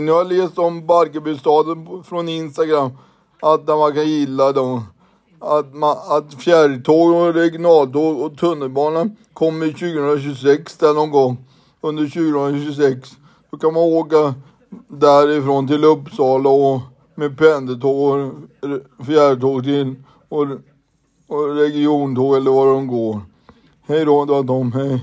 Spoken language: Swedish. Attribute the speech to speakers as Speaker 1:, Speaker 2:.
Speaker 1: Nu har jag läst om Barkarbystaden från Instagram. Att man kan gilla dem. Att, man, att fjärrtåg och regionaltåg och tunnelbana kommer 2026 där någon gång. Under 2026. Då kan man åka därifrån till Uppsala och med pendeltåg och fjärrtåg till och, och regiontåg eller var de går. Hej då, Tom. Hej.